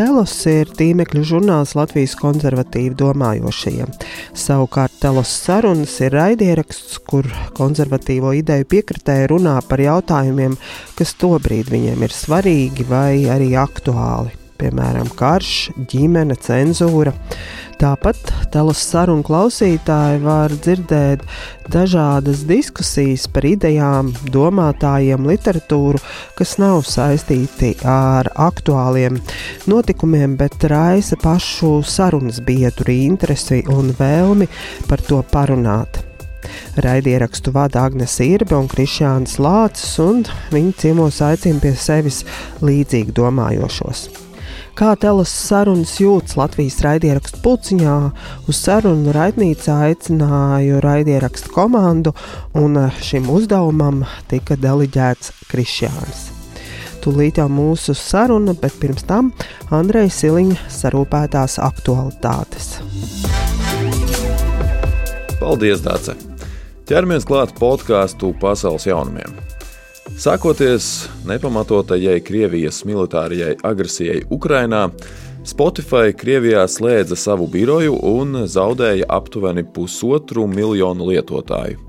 Telos ir tīmekļa žurnāls Latvijas konservatīvi domājošajiem. Savukārt Telos sarunas ir raidieraksts, kur konservatīvo ideju piekritēji runā par jautājumiem, kas tobrīd viņiem ir svarīgi vai arī aktuāli piemēram, karš, ģimene, cenzūra. Tāpat telas sarunu klausītāji var dzirdēt dažādas diskusijas par idejām, domātājiem, literatūru, kas nav saistīti ar aktuāliem notikumiem, bet raisa pašu sarunas biedru interesi un vēlmi par to parunāt. Raidierakstu vada Agnēs Irbe un Krišjāns Lācis, un viņi ciemos aicina pie sevis līdzīgi domājošos kā telas sarunas jūtas Latvijas raidierakstu puciņā. Uz sarunu raidnīcā aicināju raidierakstu komandu, un eh, šim uzdevumam tika deliģēts Krišjāns. Tūlīt jau mūsu saruna, bet pirms tam Andreja Siliņa sarūpētās aktualitātes. Paldies, Dārce! Ķeramies klāt podkāstu pasaules jaunumiem. Sākoties nepamatotajai Krievijas militārajai agresijai Ukrainā, Spotify Krievijā slēdza savu biroju un zaudēja aptuveni pusotru miljonu lietotāju.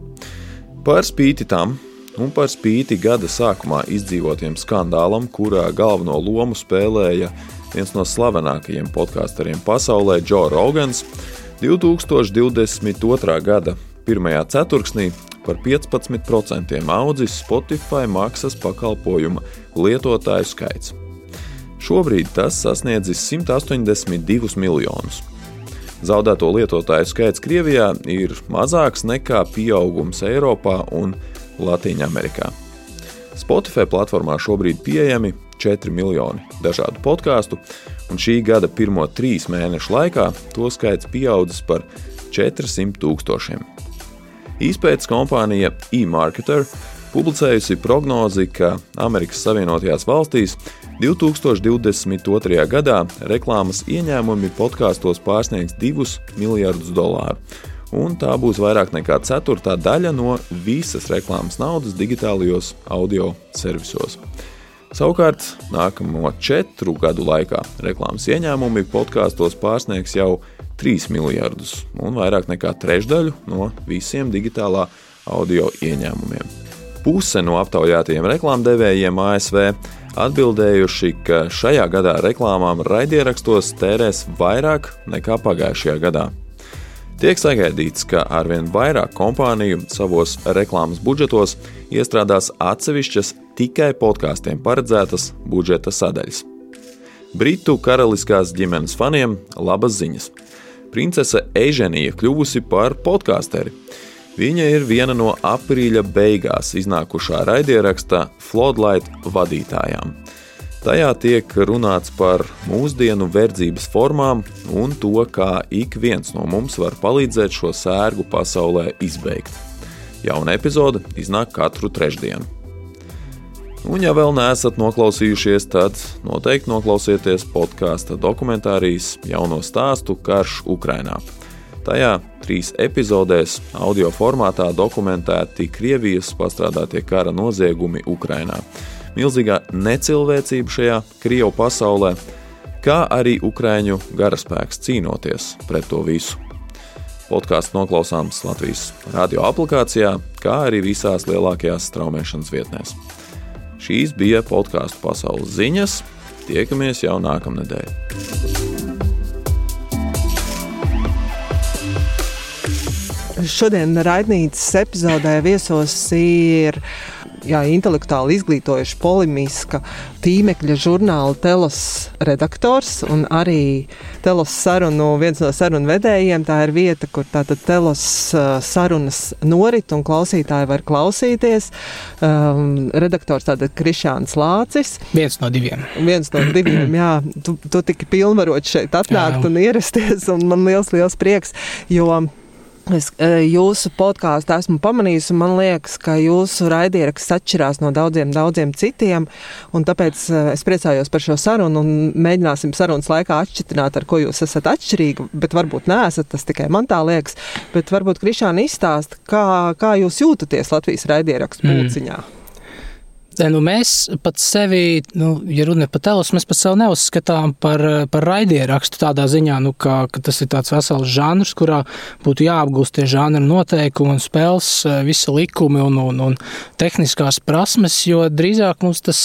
Par spīti tam, un par spīti gada sākumā izdzīvotiem skandālam, kurā galveno lomu spēlēja viens no slavenākajiem podkāstariem pasaulē, Joe Rogans, 2022. gada pirmajā ceturksnī par 15% audzis Spotify maksas pakalpojuma lietotāju skaits. Šobrīd tas sasniedzis 182 miljonus. Zaudēto lietotāju skaits Krievijā ir mazāks nekā pieaugums Eiropā un Latvijā. Spotify platformā šobrīd pieejami 4 miljoni dažādu podkāstu, un šī gada pirmo trīs mēnešu laikā to skaits pieaudzis par 400 tūkstošiem. Izpētes kompānija eMarketer publicējusi prognozi, ka Amerikas Savienotajās valstīs 2022. gadā reklāmas ieņēmumi podkāstos pārsniegs 2 miljardus dolāru, un tā būs vairāk nekā ceturtā daļa no visas reklāmas naudas digitālajos audio servisos. Savukārt, nākamo četru gadu laikā reklāmas ieņēmumi podkāstos pārsniegs jau 3 miljardus un vairāk nekā trešdaļu no visiem digitālā audio ieņēmumiem. Puse no aptaujātajiem reklāmdevējiem ASV atbildējuši, ka šajā gadā reklāmām raidierakstos tērēs vairāk nekā pagājušajā gadā. Tiek sagaidīts, ka arvien vairāk kompāniju savos reklāmas budžetos iestrādās atsevišķas tikai podkāstiem paredzētas budžeta sadaļas. Britu karaliskās ģimenes faniem labas ziņas princese Eiženija kļuvusi par podkāsteri. Viņa ir viena no aprīļa beigās iznākušā raidieraksta Floodlight vadītājām. Tajā tiek runāts par mūsdienu verdzības formām un to, kā ik viens no mums var palīdzēt šo sērgu pasaulē izbeigt. Jauna epizode iznāk katru trešdienu. Un, ja vēl neesat noklausījušies, tad noteikti noklausieties podkāstu dokumentārijas jauno stāstu Karš Ukrainā. Tajā trīs epizodēs, audio formātā dokumentēti Krievijas pastrādātie kara noziegumi Ukrainā, milzīgā necilvēcība šajā Krievu pasaulē, kā arī Ukrāņu garaspēks cīnoties pret to visu. Podkāsts noklausāms Latvijas radio aplikācijā, kā arī visās lielākajās straumēšanas vietnēs. Šīs bija podkāstu pasaules ziņas. Tiekamies jau nākamnedēļ. Šodien raidnīcas epizodē viesos ir jā, intelektuāli izglītojuša, polimiska tīmekļa žurnāla Telos redaktors un arī Telos sarunu, viens no sarunu vedējiem. Tā ir vieta, kur tātad Telos uh, sarunas norit un klausītāji var klausīties. Um, redaktors tātad Krišāns Lācis. Viens no diviem. Viens no diviem, jā. Tu, tu tiki pilnvarot šeit atnākt jā. un ierasties, un man liels, liels prieks, jo Es e, jūsu podkāstu esmu pamanījis, un man liekas, ka jūsu raidieraksts atšķirās no daudziem, daudziem citiem. Tāpēc e, es priecājos par šo sarunu un mēģināsim sarunas laikā atšķirt, ar ko jūs esat atšķirīgi. Bet varbūt neesat, tas tikai man tā liekas. Bet varbūt Krišāna izstāsta, kā, kā jūs jūtaties Latvijas raidierakstu mm. Nu, mēs pat sevi, nu, ja runa par telus, mēs pat sevi neuzskatām par, par raidierakstu tādā ziņā, nu, ka, ka tas ir tāds vesels žanrs, kurā būtu jāapgūst tie žanra noteikumi un spēles, visi likumi un, un, un tehniskās prasmes, jo drīzāk mums tas,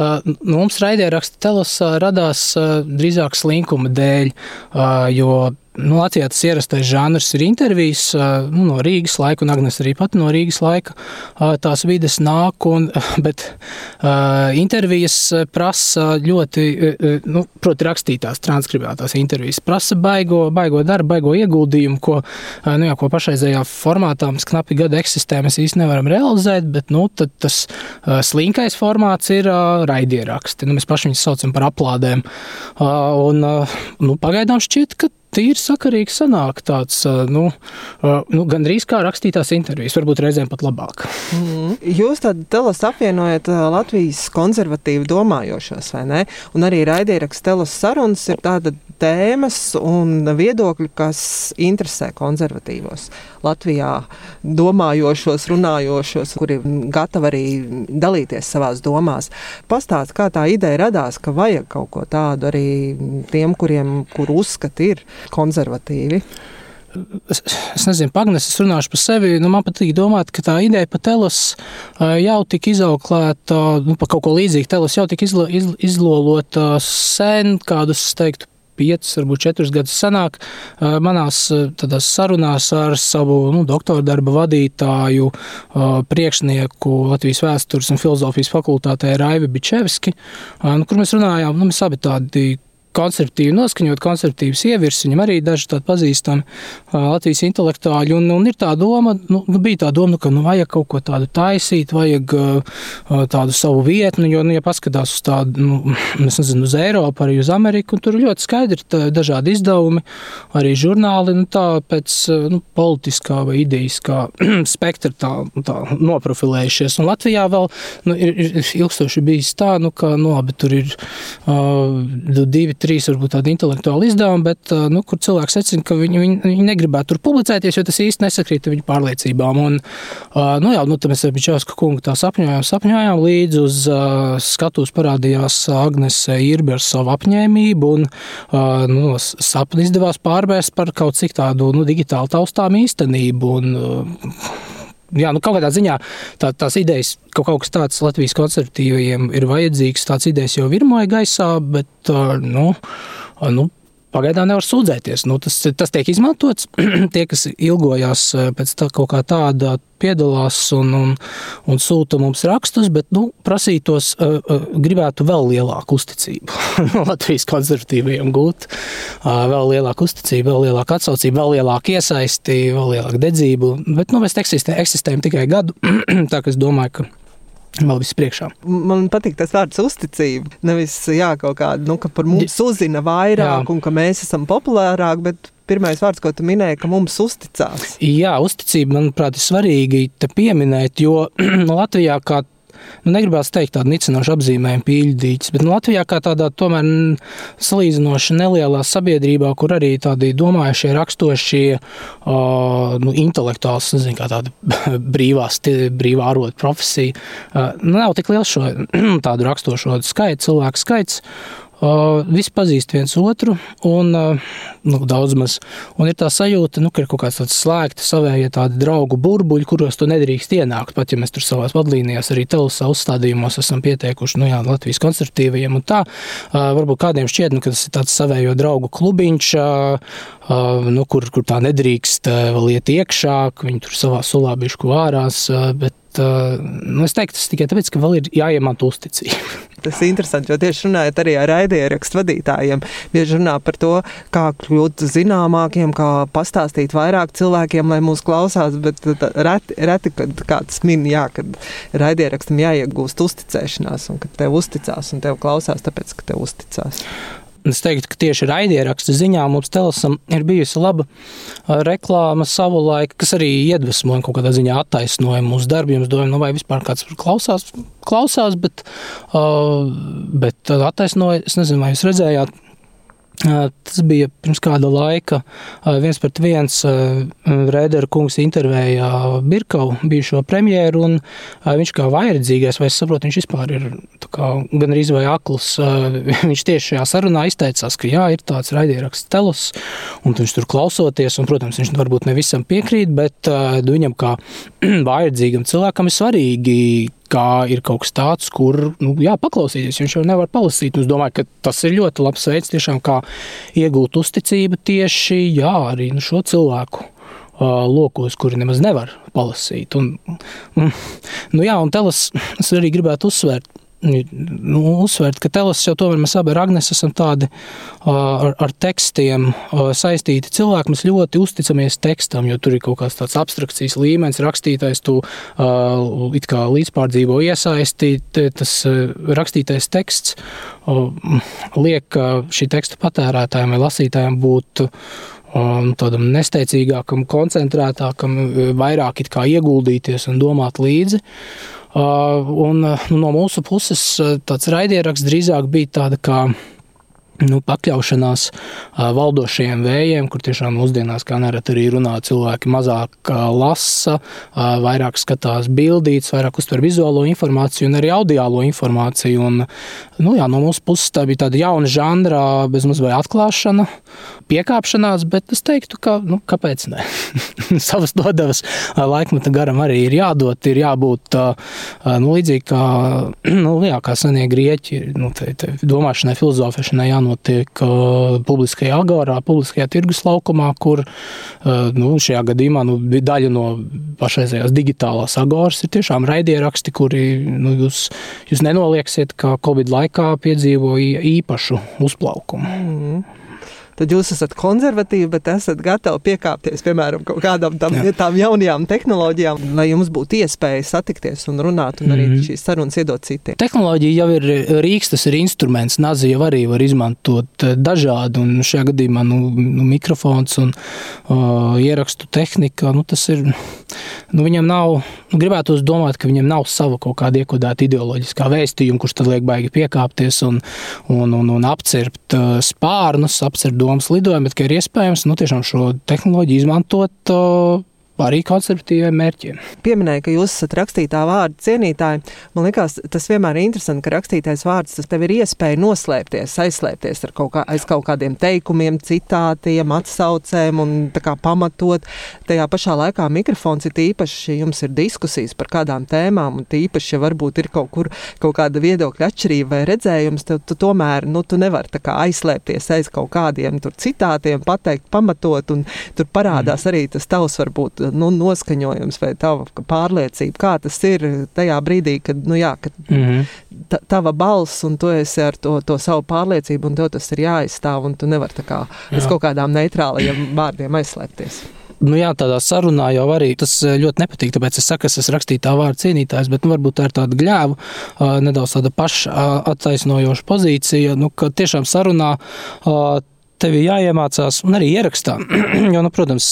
nu, mums raidieraksta telus radās drīzāk slinkuma dēļ, jo Nu, Latvijā tas ierastais žanrs ir intervijas nu, no Rīgas laika, un Agnēs arī pat no Rīgas laika tās vides nāk. Un, bet uh, intervijas prasa ļoti, nu, proti, rakstītās, transkribētās intervijas. Prasa baigo, baigo darbu, baigo ieguldījumu, ko, nu, jā, ko pašreizējā formātā mums knapi gadu eksistē, mēs īsti nevaram realizēt, bet nu, tas slinkais formāts ir uh, raidieraksti. Nu, mēs paši viņus saucam par aplādēm. Uh, un, nu, pagaidām šķiet, ka tīri sakarīgi sanāk tāds, nu, nu gandrīz kā rakstītās intervijas, varbūt reizēm pat labāk. Mm. Jūs tad telas apvienojat Latvijas konservatīvi domājošos, vai ne? Un arī raidieraksts telas sarunas ir tāda tēmas un viedokļi, kas interesē konservatīvos Latvijā domājošos, runājošos, kuri gatavi arī dalīties savās domās. Pastāst, kā tā ideja radās, ka vajag kaut ko tādu arī tiem, kuriem, kur uzskati ir konservatīvi. Es, es nezinu, Pagnes, es runāšu par sevi. Nu, man patīk domāt, ka tā ideja par telos jau tika izauklēta, nu, par kaut ko līdzīgu. Telos jau tika izlo, iz, izlolota sen, kādus, teiktu, piecus, varbūt četrus gadus senāk, manās sarunās ar savu nu, doktora darba vadītāju, priekšnieku Latvijas vēstures un filozofijas fakultātē Raivi Bičevski, nu, kur mēs runājām, nu, mēs abi tādi konservatīvi noskaņot, konservatīvas ievirs, viņam arī daži tādi pazīstami Latvijas intelektuāļi, un, un ir tā doma, nu, nu bija tā doma, nu, ka nu, vajag kaut ko tādu taisīt, vajag tādu savu vietni, jo, nu, ja paskatās uz tādu, nu, es nezinu, uz Eiropu, arī uz Ameriku, tur ļoti skaidri ir dažādi izdevumi, arī žurnāli, nu, tā pēc nu, politiskā vai idejiskā spektra tā, tā noprofilējušies, un Latvijā vēl nu, ir, ir ilgstoši bijis tā, nu, ka, nu, labi, tur ir uh, divi, trīs varbūt tādi intelektuāli izdevumi, bet nu, kur cilvēks secina, ka viņi, viņi, viņi negribētu tur publicēties, jo tas īsti nesakrīt viņu pārliecībām. Un, nu, jā, nu, mēs Bičovska kungu tā sapņojām, sapņojām līdz uz skatuves parādījās Agnese Irbe ar savu apņēmību, un nu, sapni izdevās pārvērst par kaut cik tādu nu, digitāli taustām īstenību. Un, jā, nu, kaut kādā ziņā tā, tās idejas, ka kaut kas tāds Latvijas konservatīvajiem ir vajadzīgs, tāds idejas jau virmoja gaisā, bet nu, nu, Pagaidām nevar sūdzēties. Nu, tas, tas tiek izmantots. Tie, kas ilgojās pēc tā, kaut kā tāda, piedalās un, un, un sūta mums rakstus, bet nu, prasītos, uh, uh, gribētu vēl lielāku uzticību Latvijas konservatīvajiem gūt, uh, vēl lielāku uzticību, vēl lielāku atsaucību, vēl lielāku iesaisti, vēl lielāku dedzību. Bet nu, mēs eksistē, eksistējam tikai gadu, tā ka es domāju, ka Vēl viss priekšā. Man patīk tas vārds uzticība. Nevis jā, kaut kāda, nu, ka par mums uzzina vairāk jā. un ka mēs esam populārāki, bet pirmais vārds, ko tu minēji, ka mums uzticās. Jā, uzticība, manuprāt, ir svarīgi te pieminēt, jo Latvijā kā nu, negribētu teikt tādu nicinošu apzīmējumu pīļdīķis, bet nu, Latvijā kā tādā tomēr salīdzinoši nelielā sabiedrībā, kur arī tādi domājušie, rakstošie, uh, nu, intelektuāls, nezinu, kā tāda brīvās, brīvā arotu profesija, uh, nav tik liels šo tādu rakstošo skaitu, cilvēku skaits. Uh, visi pazīst viens otru, un uh, nu, daudz maz. Un ir tā sajūta, nu, ka ir kaut kāds tāds slēgts, savējie tādi draugu burbuļi, kuros tu nedrīkst ienākt. Pat ja mēs tur savās vadlīnijās, arī televīzijas uzstādījumos esam pieteikuši nu, jā, Latvijas konservatīvajiem. Tā uh, varbūt kādiem šķiet, nu, ka tas ir tāds savējo draugu klubiņš, nu, kur, kur tā nedrīkst vēl iet iekšā, ka viņi tur savā sulā bišku vārās. Bet nu, es teiktu, tas tikai tāpēc, ka vēl ir jāiemāta uzticība. Tas ir interesanti, jo tieši runājot arī ar raidierakstu vadītājiem, bieži runā par to, kā kļūt zināmākiem, kā pastāstīt vairāk cilvēkiem, lai mūs klausās, bet reti, reti kad kāds min, jā, kad raidierakstam jāiegūst uzticēšanās, un ka tev uzticās, un tev klausās tāpēc, ka tev uzticās. Es teiktu, ka tieši raidierakstu ziņā mums telesam ir bijusi laba reklāma savulaik, kas arī iedvesmoja kaut kādā ziņā attaisnoja mūsu darbiem. Es domāju, nu vai vispār kāds klausās, klausās bet, bet attaisnoja, es nezinu, vai jūs redzējāt, Tas bija pirms kāda laika. viens pret viens Rēdera kungs intervēja Birkavu, bijušo premjeru, un viņš kā vairedzīgais, vai es saprotu, viņš vispār ir gan arī vai akls, viņš tieši šajā sarunā izteicās, ka jā, ir tāds raidieraksts telus, un viņš tur klausoties, un, protams, viņš varbūt ne visam piekrīt, bet viņam kā vairedzīgam cilvēkam ir svarīgi, kā ir kaut kas tāds, kur nu, jā, paklausīties. Viņš jau nevar palasīt. Es domāju, ka tas ir ļoti labs veids, tiešām, kā iegūt uzticību tieši jā, arī nu, šo cilvēku. Lokos, kuri nemaz nevar palasīt. Un, un, nu jā, un telas, es arī gribētu uzsvērt, nu, uzsvērt, ka telos jau tomēr mēs abi ar Agnēs esam tādi ar, ar tekstiem saistīti cilvēki. Mēs ļoti uzticamies tekstam, jo tur ir kaut kāds tāds abstrakcijas līmenis, rakstītais, tu it kā līdzpārdzīvo iesaistīt, tas rakstītais teksts liek šī teksta patērētājiem vai lasītājiem būt un tādam nesteidzīgākam, koncentrētākam, vairāk ieguldīties un domāt līdzi. Un nu, no mūsu puses tāds raidieraksts drīzāk bija tāda kā nu, pakļaušanās valdošajiem vējiem, kur tiešām mūsdienās, kā nereti arī runā, cilvēki mazāk lasa, vairāk skatās bildītas, vairāk uztver vizuālo informāciju un arī audiālo informāciju. Un, nu, jā, no mūsu puses tā bija tāda jauna žanra, bezmaz vai atklāšana, piekāpšanās, bet es teiktu, ka nu, kāpēc ne? Savas dodavas laikmeta garam arī ir jādod, ir jābūt nu, līdzīgi kā, nu, jā, kā senie grieķi, nu, te, te domāšanai, filozofēšanai jānod notiek uh, publiskajā agorā, publiskajā tirgus laukumā, kur uh, nu, šajā gadījumā nu, daļa no pašreizējās digitālās agoras ir tiešām raidieraksti, kuri nu, jūs, jūs nenolieksiet, ka Covid laikā piedzīvoja īpašu uzplaukumu. Mm tad jūs esat konservatīvi, bet esat gatavi piekāpties piemēram kaut kādam tam, Jā. tām jaunajām tehnoloģijām, lai jums būtu iespēja satikties un runāt un arī mm -hmm. šīs sarunas iedot citiem. Tehnoloģija jau ir rīks, tas ir instruments. Nazi jau arī var izmantot eh, dažādi, un šajā gadījumā nu, nu, mikrofons un uh, ierakstu tehnika, nu, tas ir, nu, viņam nav, nu, gribētu domāt, ka viņam nav sava kaut kāda iekodēta ideoloģiskā vēstījuma, kurš tad liek baigi piekāpties un, un, un, un apcirpt spārnus, apcirpt domas lidojumu, bet ka ir iespējams nu, šo tehnoloģiju izmantot arī konservatīviem mērķiem. Pieminēja, ka jūs esat rakstītā vārda cienītāji. Man liekas, tas vienmēr ir interesanti, ka rakstītais vārds tas tev ir iespēja noslēpties, aizslēpties ar kaut, kā, aiz kaut kādiem teikumiem, citātiem, atsaucēm un kā pamatot. Tajā pašā laikā mikrofons ir īpaši, ja jums ir diskusijas par kādām tēmām, un tīpaši, ja varbūt ir kaut kur kaut kāda viedokļa atšķirība vai redzējums, tad tu tomēr nu, tu nevari aizslēpties aiz kaut kādiem citātiem, pateikt, pamatot, un tur parādās mm. arī tas tavs varbūt nu, noskaņojums vai tava pārliecība, kā tas ir tajā brīdī, kad, nu, jā, kad mm -hmm. tava balss un tu esi ar to, to savu pārliecību, un tev tas ir jāizstāv, un tu nevari tā kā bez kaut kādām neitrālajiem vārdiem aizslēpties. Nu jā, tādā sarunā jau arī tas eh, ļoti nepatīk. Tāpēc es saku, es esmu rakstītā vārda cienītājs, bet nu, varbūt tā ir tāda gļēva, nedaudz tāda paša attaisnojoša pozīcija. Nu, ka tiešām sarunā tev ir jāiemācās, un arī ierakstā. jo, nu, protams,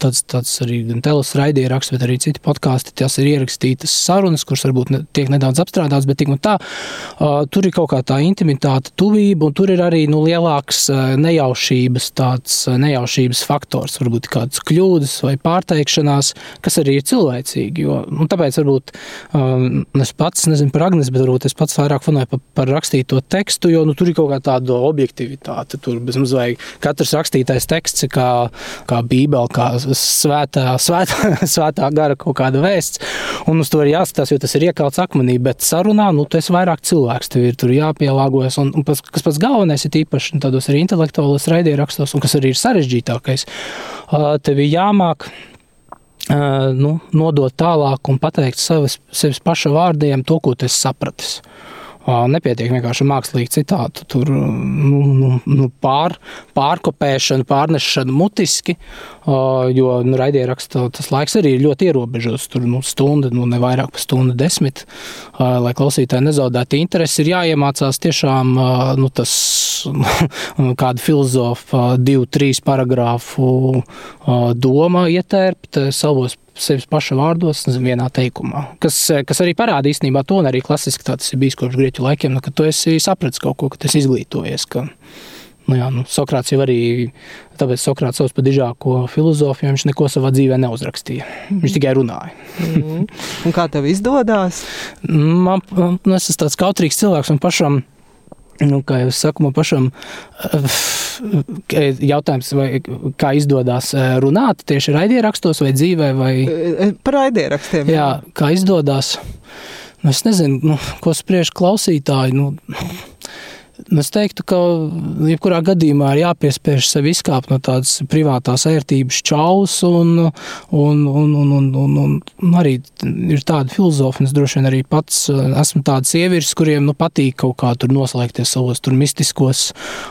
tāds, tāds arī gan telas raidieraksts, bet arī citi podkāsti, tas ir ierakstītas sarunas, kuras varbūt ne, tiek nedaudz apstrādātas, bet tik un tā, uh, tur ir kaut kā tā intimitāte, tuvība, un tur ir arī nu, lielāks uh, nejaušības, tāds uh, nejaušības faktors, varbūt kādas kļūdas vai pārteikšanās, kas arī ir cilvēcīgi. Jo, nu, tāpēc varbūt um, es pats nezinu par Agnes, bet varbūt es pats vairāk fanāju par, par rakstīto tekstu, jo nu, tur ir kaut kā tāda objektivitāte. Tur bez mums vajag katrs rakstītais teksts, kā, kā bībele, kā svētā, svētā, svētā gara kaut kāda vēsts. Un uz to ir jāskatās, jo tas ir iekalts akmenī, bet sarunā, nu, tas ir vairāk cilvēks, tev ir tur jāpielāgojas. Un, un pas, kas pats galvenais ir īpaši tādos arī intelektuālos raidījumos, un kas arī ir sarežģītākais, tev ir jāmāk nu, nodot tālāk un pateikt savas, sevis paša vārdiem to, ko tu esi sapratis. Nepietiek vienkārši mākslīgi citātu, tur nu, nu, nu, pār, pārkopēšana, pārnešana mutiski, jo nu, raidieraksta tas laiks arī ir ļoti ierobežots. Tur nu, stunda, nu, ne vairāk par stundu desmit, lai klausītāji nezaudētu interesi, ir jāiemācās tiešām nu, tas kāda filozofa divu, trīs paragrāfu doma ietērpt savos sevis paša vārdos, vienā teikumā. Kas, kas arī parāda īstenībā to, un arī klasiski tas ir bijis kopš grieķu laikiem, nu, ka tu esi sapratis kaut ko, ka tu esi izglītojies. Ka, Nu, jā, nu, Sokrāts jau arī, tāpēc Sokrāts sauc par dižāko filozofu, jo viņš neko savā dzīvē neuzrakstīja. Viņš tikai runāja. Mm. Un kā tev izdodas? Man, nu, es esmu tāds kautrīgs cilvēks un pašam. Nu, kā jau es saku, man pašam jautājums, vai, kā izdodas runāt tieši raidierakstos vai dzīvē? Vai... Par raidierakstiem. Jā, kā izdodas. Nu, es nezinu, nu, ko spriež klausītāji. Nu, es teiktu, ka jebkurā gadījumā ir jāpiespiež sev izkāpt no tādas privātās ērtības čaus, un, un, un, un, un, un, un arī ir tāda filozofija. Es droši vien arī pats uh, esmu tāds sievieris, kuriem nu, patīk kaut kā tur noslēgties savos tur mistiskos,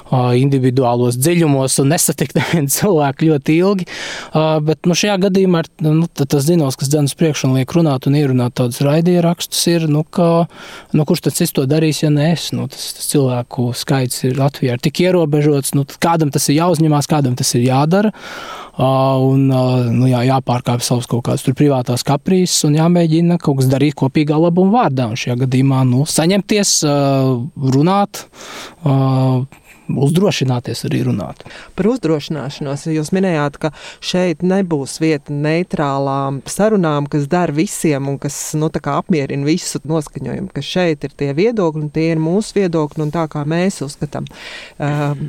uh, individuālos dziļumos un nesatikt nevienu cilvēku ļoti ilgi. Uh, bet nu, šajā gadījumā ir, nu, tas zinos, kas priekšu un liek runāt un ierunāt tādus raidierakstus, ir, nu, ka, nu, kurš tad cits to darīs, ja ne es? Nu, tas, tas cilvēku cilvēku skaits ir Latvijā ir tik ierobežots, nu, kādam tas ir jāuzņemās, kādam tas ir jādara. Un nu, jā, jāpārkāpj savas kaut kādas privātās kaprīzes un jāmēģina kaut kas darīt kopīgā labuma vārdā. Un šajā gadījumā nu, saņemties, runāt uzdrošināties arī runāt. Par uzdrošināšanos jūs minējāt, ka šeit nebūs vieta neitrālām sarunām, kas der visiem un kas nu, apmierina visu noskaņojumu, ka šeit ir tie viedokļi un tie ir mūsu viedokļi un tā kā mēs uzskatām. Uh,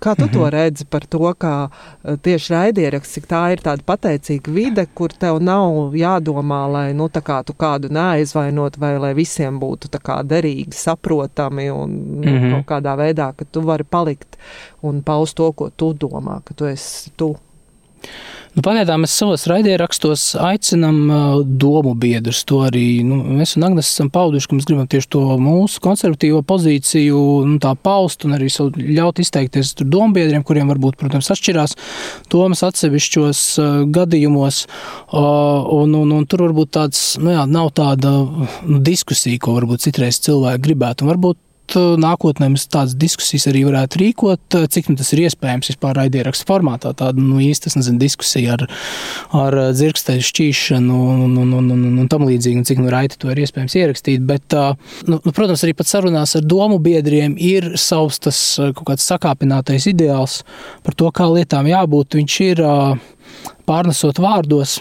Kā tu mm -hmm. to mhm. redzi par to, ka eh, tieši raidieraksts, cik tā ir tāda pateicīga vide, kur tev nav jādomā, lai nu, kā tu kādu neaizvainot, vai lai visiem būtu kā, derīgi, saprotami un mm -hmm. kaut kādā veidā, ka tu vari palikt un paust to, ko tu domā, ka tu esi tu. Nu, pagaidām mēs savos raidierakstos aicinām domu biedrus. To arī nu, mēs un Agnēs esam pauduši, ka mēs gribam tieši to mūsu konservatīvo pozīciju nu, paust un arī ļaut izteikties domu biedriem, kuriem varbūt, protams, atšķirās domas atsevišķos gadījumos. Un, un, un tur varbūt tāds, nu jā, nav tāda nu, diskusija, ko varbūt citreiz cilvēki gribētu. Un varbūt nākotnē mēs tādas diskusijas arī varētu rīkot, uh, cik nu tas ir iespējams vispār raidierakstu formātā. Tāda nu, īsta nezinu, diskusija ar, ar uh, dzirksteļu šķīšanu un, un, un, un, un tam līdzīgi, un cik nu raiti to ir iespējams ierakstīt. Bet, nu, nu, protams, arī pat sarunās ar domu biedriem ir savs tas kaut kāds sakāpinātais ideāls par to, kā lietām jābūt. Viņš ir pārnesot vārdos,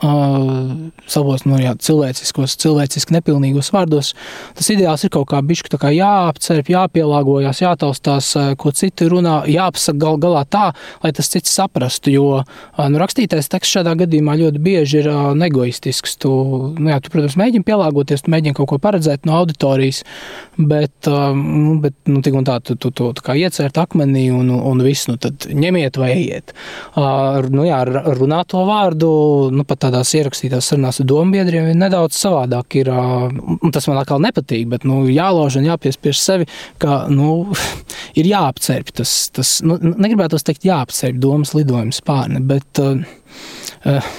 savos nu, jā, cilvēciskos, cilvēciski nepilnīgos vārdos. Tas ideāls ir kaut kā bišķi kā jāapcerp, jāpielāgojas, jātaustās, ko citi runā, jāapsaka gal galā tā, lai tas cits saprastu. Jo nu, rakstītais teksts šādā gadījumā ļoti bieži ir negoistisks. Tu, nu, jā, tu, protams, mēģini pielāgoties, tu mēģini kaut ko paredzēt no auditorijas, bet, nu, bet nu, tik un tā, tu, tu, tu, tu kā iecērt akmenī un, un viss, nu tad ņemiet vai ejiet. Nu, jā, runāt to vārdu, nu pat tā tādās ierakstītās sarunās ar dombiedriem ir nedaudz savādāk. Ir, tas man atkal nepatīk, bet nu, jālauž un jāpiespiež sevi, ka nu, ir jāapcerp tas, tas nu, negribētu teikt, jāapcerp domas lidojuma spārni, bet uh, uh,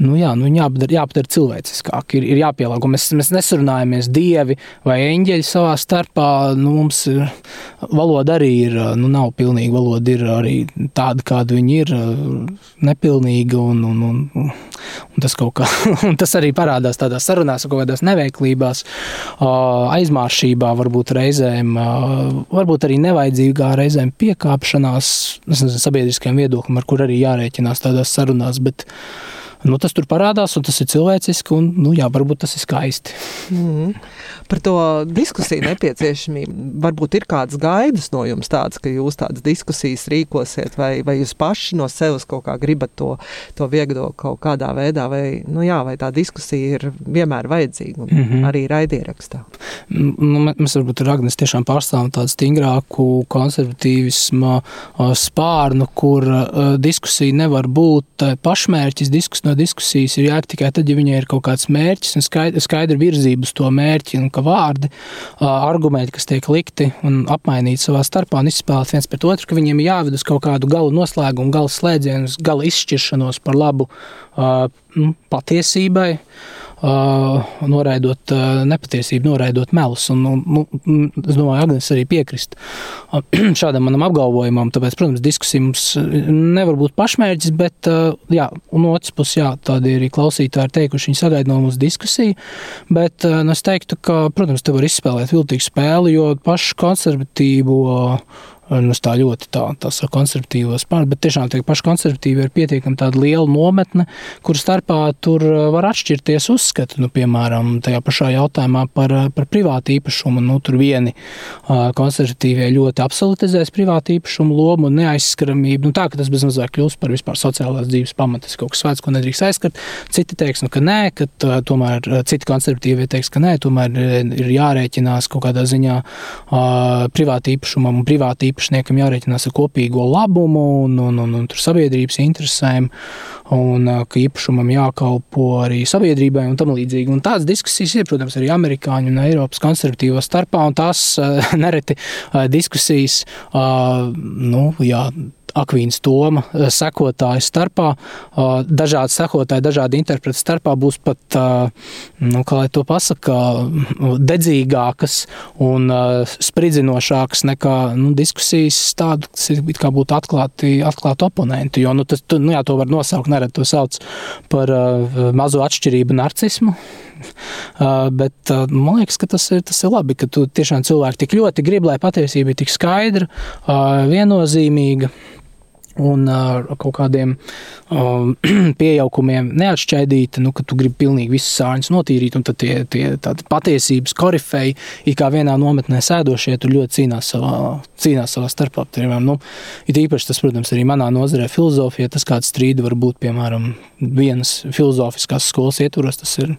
nu, jā, nu, jāpadara, jāpadara cilvēciskāk, ir, ir jāpielāgo. Mēs, mēs nesurunājamies dievi vai eņģeļi savā starpā. Nu, mums ir, valoda arī ir, nu, nav pilnīga. Valoda ir arī tāda, kāda viņa ir, nepilnīga. Un, un, un, un tas, kā, un tas arī parādās tādās sarunās, kaut kādās neveiklībās, aizmāršībā, varbūt reizēm, varbūt arī nevajadzīgā reizēm piekāpšanās nezinu, sabiedriskajiem viedoklim, ar kur arī jārēķinās tādās sarunās. Bet, nu, tas tur parādās, un tas ir cilvēciski, un nu, jā, varbūt tas ir skaisti. Mm. Par to diskusiju nepieciešamību. Varbūt ir kādas gaidas no jums tādas, ka jūs tādas diskusijas rīkosiet, vai, vai jūs paši no sevis kaut kā gribat to, to vieglo kaut kādā veidā, vai, nu, jā, vai tā diskusija ir vienmēr vajadzīga, mm -hmm. arī raidierakstā. Nu, mēs varbūt ar Agnes tiešām pārstāvam tādu stingrāku konservatīvismu spārnu, kur uh, diskusija nevar būt pašmērķis. Diskus, no diskusijas ir jāk tikai tad, ja viņai ir kaut kāds mērķis un skaidra, skaidra virzība uz to mērķi. Un, ka vārdi, argumenti, kas tiek likti un apmainīti savā starpā un izspēlēti viens pret otru, ka viņiem ir jāved uz kaut kādu galu noslēgumu, gala slēdzienu, gala izšķiršanos par labu nu, patiesībai. Uh, noraidot uh, nepatiesību, noraidot melus. Un, nu, es domāju, Agnēs arī piekrist uh, šādam manam apgalvojumam. Tāpēc, protams, diskusija mums nevar būt pašmērķis, bet, jā, un otrs puses, jā, tādi arī klausītāji ir teikuši, viņi sagaida no mums diskusiju. Bet nu, es teiktu, ka, protams, te var izspēlēt viltīgu spēli, jo pašu konservatīvo nu, tā ļoti tā, tās konservatīvos pār, bet tiešām tie paši konservatīvi ir pietiekami tāda liela nometne, kur starpā tur var atšķirties uzskati, nu, piemēram, tajā pašā jautājumā par, par privātu īpašumu. Nu, tur vieni konservatīvie ļoti absolutizēs privātu īpašumu lomu un neaizskaramību. Nu, tā, ka tas bezmazliet kļūst par vispār sociālās dzīves pamatu, tas kaut kas svēts, ko nedrīkst aizskart. Citi teiks, nu, ka nē, ka tomēr citi konservatīvie teiks, ka nē, tomēr ir jārēķinās kaut kādā ziņā privātu īpašumam un privātu īpašniekam jārēķinās ar kopīgo labumu un, un, un, un sabiedrības interesēm, un ka īpašumam jākalpo arī sabiedrībai un tam līdzīgi. Un tādas diskusijas ir, protams, arī amerikāņu un Eiropas konservatīvo starpā, un tās nereti diskusijas, nu, jā, Akvīnas Toma eh, sekotāju starpā, eh, dažādi sekotāji, dažādi interpreti starpā būs pat, eh, nu, kā lai to pasaka, dedzīgākas un spridzinošākas nekā nu, diskusijas tādu, kas ir kā būtu atklāti, atklāti oponenti, jo, nu, tas, tu, nu, jā, to var nosaukt, nerad to sauc par mazo atšķirību narcismu, bet man liekas, ka tas ir, tas ir labi, ka tu tiešām cilvēki tik ļoti grib, lai patiesība ir tik skaidra, viennozīmīga un ar kaut kādiem um, pieaukumiem neatšķaidīta, nu, ka tu gribi pilnīgi visas sāņus notīrīt, un tad tie, tie patiesības korifeji, it kā vienā nometnē sēdošie, tur ļoti cīnās savā, cīnās savā starpā. Nu, it īpaši tas, protams, arī manā nozarē filozofija, tas kāds strīdi var būt, piemēram, vienas filozofiskās skolas ietvaros, tas ir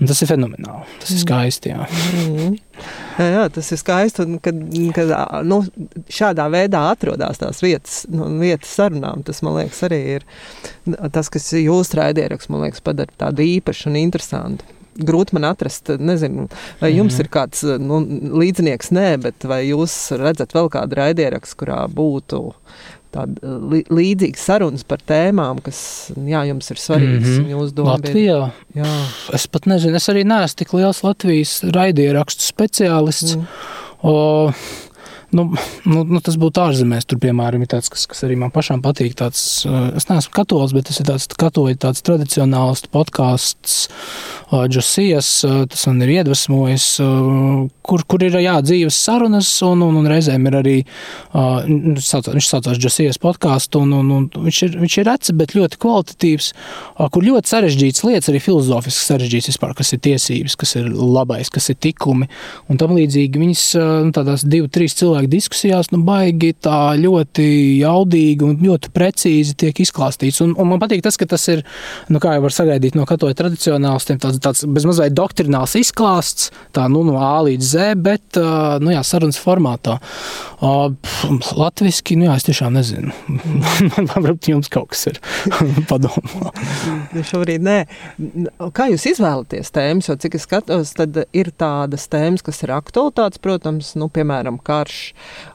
Un tas ir fenomenāli. Tas ir mm. skaisti. Jā. Mm. Jā, jā, tas ir skaisti. Un, kad, kad nu, šādā veidā atrodas tās vietas, nu, vietas sarunām, tas man liekas arī ir tas, kas jūsu raidieraksts man liekas padara tādu īpašu un interesantu. Grūti man atrast, nezinu, vai jums mm. ir kāds nu, līdzinieks, nē, bet vai jūs redzat vēl kādu raidierakstu, kurā būtu tāda līdzīga sarunas par tēmām, kas jā, jums ir svarīgas. Mm -hmm. Latvijā? Jā. Es pat nezinu, es arī neesmu tik liels Latvijas raidierakstu speciālists. Mm. O, Nu, nu, nu, tas būtu ārzemēs. Tur, piemēram, ir tāds, kas, kas arī man pašam patīk. Tāds, es neesmu katolis, bet tas ir tāds katoļu tāds tradicionāls podkāsts, Josijas. Tas man ir iedvesmojis, kur, kur ir jā, dzīves sarunas, un, un, un reizēm ir arī nu, sauc, viņš saucās Josijas podkāstu. Un, un, un viņš, ir, viņš ir reci, bet ļoti kvalitatīvs, kur ļoti sarežģītas lietas, arī filozofiski sarežģītas vispār, kas ir tiesības, kas ir labais, kas ir tikumi un tam līdzīgi. Viņas nu, tādās divi, trīs cilvēku diskusijās nu, baigi tā ļoti jaudīgi un ļoti precīzi tiek izklāstīts. Un, un man patīk tas, ka tas ir, nu, kā jau var sagaidīt no katoļu tradicionālistiem, tāds tāds bezmazliet doktrināls izklāsts, tā nu, no A līdz Z, bet nu, jā, sarunas formātā. Latvijasiski, nu jā, es tiešām nezinu. Varbūt jums kaut kas ir padomā. Nu, šobrīd nē. Kā jūs izvēlaties tēmas? Jo cik es skatos, tad ir tādas tēmas, kas ir aktualitātes, protams, nu, piemēram, karš.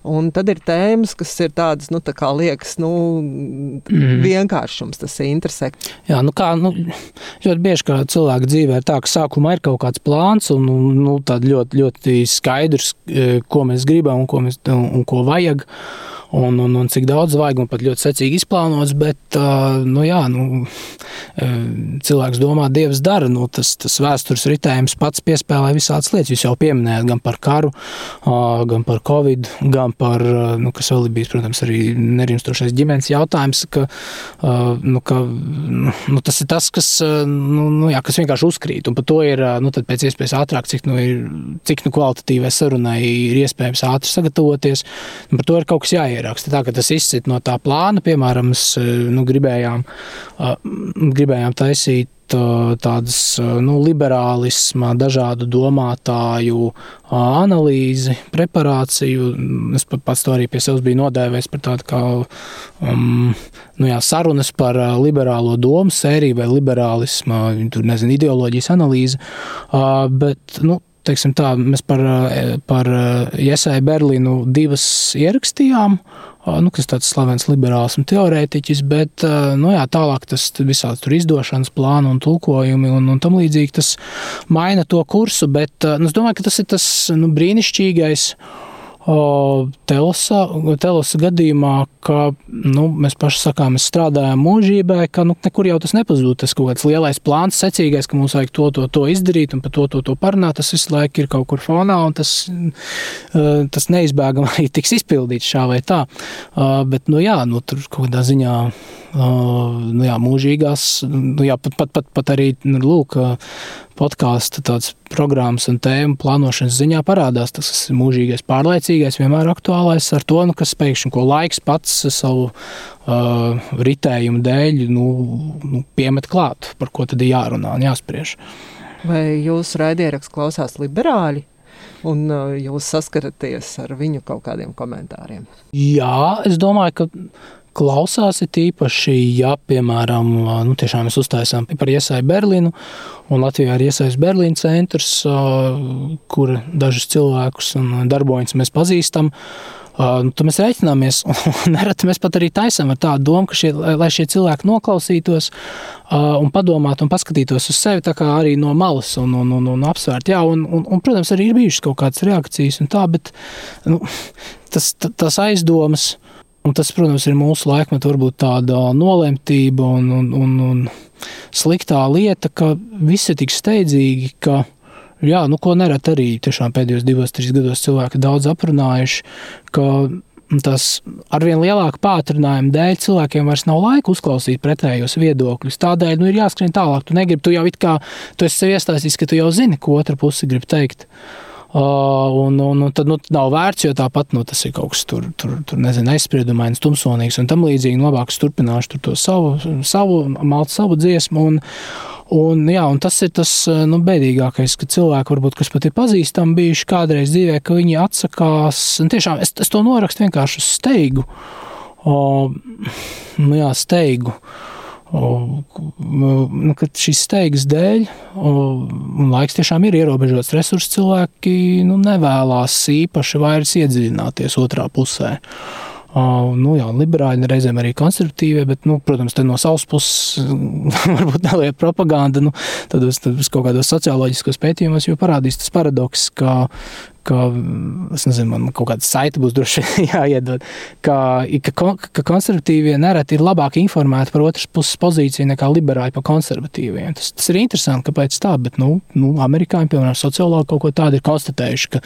Un tad ir tēmas, kas ir tādas, nu, tā kā liekas, nu, mm. vienkāršums, tas interesē. Jā, nu kā, nu, ļoti bieži, kā cilvēka dzīvē ir tā, ka sākumā ir kaut kāds plāns un nu, ļoti, ļoti skaidrs, e, ko mēs gribam un ko, mēs, un, un ko vajag un, un, un cik daudz vajag, un pat ļoti secīgi izplānots. Bet, nu, jā, nu, cilvēks domā, Dievs dara. Nu, tas, tas vēstures ritējums pats piespēlē visādas lietas. Jūs jau pieminējāt gan par karu, gan par covid, gan par, nu, kas vēl ir bijis, protams, arī nerimstošais ģimenes jautājums. Ka, nu, ka, nu, tas ir tas, kas, nu, nu, jā, kas vienkārši uzkrīt. Un par to ir nu, pēc iespējas ātrāk, cik, nu, ir, cik nu, kvalitatīvai sarunai ir iespējams ātri sagatavoties. Un par to ir kaut kas jāiet ieraksta. Tā, tas izsit no tā plāna, piemēram, mēs nu, gribējām, gribējām taisīt tādas nu, liberālisma, dažādu domātāju analīzi, preparāciju. Es pats to arī pie sevis biju nodēvējis par tādu kā um, nu, jā, sarunas par liberālo domu sēriju vai liberālisma, tur nezinu, ideoloģijas analīzi. Uh, bet, nu, teiksim tā, mēs par, par Iesai Berlīnu divas ierakstījām, nu, kas tāds slavens liberāls un teorētiķis, bet nu, jā, tālāk tas visādi tur izdošanas plāni un tulkojumi un, un tam līdzīgi tas maina to kursu, bet nu, es domāju, ka tas ir tas nu, brīnišķīgais Telosa, telosa gadījumā, ka nu, mēs paši sakām, mēs strādājam mūžībai, ka nu, nekur jau tas nepazūd. Tas kaut kāds lielais plāns, secīgais, ka mums vajag to, to, to izdarīt un par to, to, to parunāt. Tas visu laiku ir kaut kur fonā, un tas, uh, tas neizbēgami arī tiks izpildīts šā vai tā. Uh, bet, nu jā, nu, tur kaut kādā ziņā nu, jā, mūžīgās, nu, jā, pat, pat, pat, pat arī nu, lūk, podkāstu programmas un tēmu plānošanas ziņā parādās tas mūžīgais, pārlaicīgais, vienmēr aktuālais ar to, nu, kas pēkšņi ko laiks pats savu uh, ritējumu dēļ nu, nu, piemet klāt, par ko tad ir jārunā un jāspriež. Vai jūsu raidieraksts klausās liberāļi? Un uh, jūs saskaraties ar viņu kaut kādiem komentāriem? Jā, es domāju, ka klausās, ir īpaši, ja, piemēram, nu, mēs uztaisām par iesaistu Berlīnu, un Latvijā ir iesaists Berlīnas centrs, kur dažus cilvēkus un darboņus mēs pazīstam. Uh, tad mēs reiķināmies, un nereti mēs pat arī taisām ar tādu domu, ka šie, lai šie cilvēki noklausītos un padomātu un paskatītos uz sevi arī no malas un, un, un, un apsvērt. Jā, un, un, un, protams, arī ir bijušas kaut kādas reakcijas un tā, bet nu, tas, tas aizdomas Un tas, protams, ir mūsu laikmetā varbūt tāda nolemtība un, un, un, un sliktā lieta, ka viss ir tik steidzīgi, ka, jā, nu, ko nerad arī tiešām pēdējos divos, trīs gados cilvēki daudz aprunājuši, ka tas arvien lielāka pātrinājuma dēļ cilvēkiem vairs nav laika uzklausīt pretējos viedokļus. Tādēļ nu, ir jāskrien tālāk. Tu negribi, tu jau it kā tu esi sev iestāstījis, ka tu jau zini, ko otra puse grib teikt. Uh, un, un, un tad nu, nav vērts, jo tāpat nu, tas ir kaut kas tur, tur, tur nezinu, aizspriedumains, tumsonīgs un tam līdzīgi. Nu, labāk es turpināšu to savu, savu maltu, savu dziesmu. Un, Un, jā, un tas ir tas nu, bēdīgākais, ka cilvēki, varbūt, kas pat ir pazīstami bijuši kādreiz dzīvē, ka viņi atsakās. Tiešām es, es to norakstu vienkārši uz steigu. O, nu, jā, steigu. Uh, nu, šīs steigas dēļ, un laiks tiešām ir ierobežots resurss, cilvēki nu, nevēlas īpaši vairs iedziļināties otrā pusē. Nu, jā, liberāļi, reizēm arī konservatīvie, bet, nu, protams, no savas puses varbūt neliela propaganda. Nu, tad uz kaut kādos socioloģiskos pētījumos jau parādīs tas paradoks, ka, ka, nezinu, man kaut kāda saita būs droši jāiedod, ka, ka, ka konservatīvie nereti ir labāk informēti par otras puses pozīciju nekā liberāļi par konservatīviem. Tas, tas ir interesanti, kāpēc tā, bet, nu, nu amerikāņi, piemēram, sociologi kaut ko tādu ir konstatējuši, ka,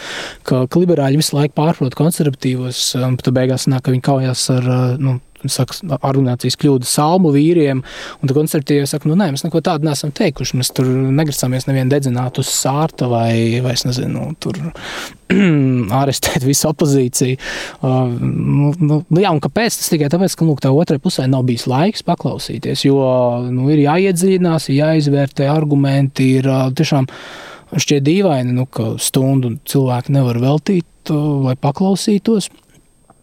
ka, ka liberāļi visu laiku pārprot konservatīvos, un tad beigās nāk, ka viņi kaujas ar, nu, saka, argumentācijas kļūda salmu vīriem, un tad konservatīvi saka, nu nē, mēs neko tādu neesam teikuši. Mēs tur negrasāmies nevienu dedzināt uz sārta vai, vai es nezinu, tur ārestēt visu opozīciju. Uh, nu, nu, nu, jā, un kāpēc? Tas tikai tāpēc, ka lūk, tā otrai pusē nav bijis laiks paklausīties, jo nu, ir jāiedziļinās, ir jāizvērtē argumenti, ir uh, tiešām šķiet dīvaini, nu, ka stundu cilvēki nevar veltīt, uh, lai paklausītos.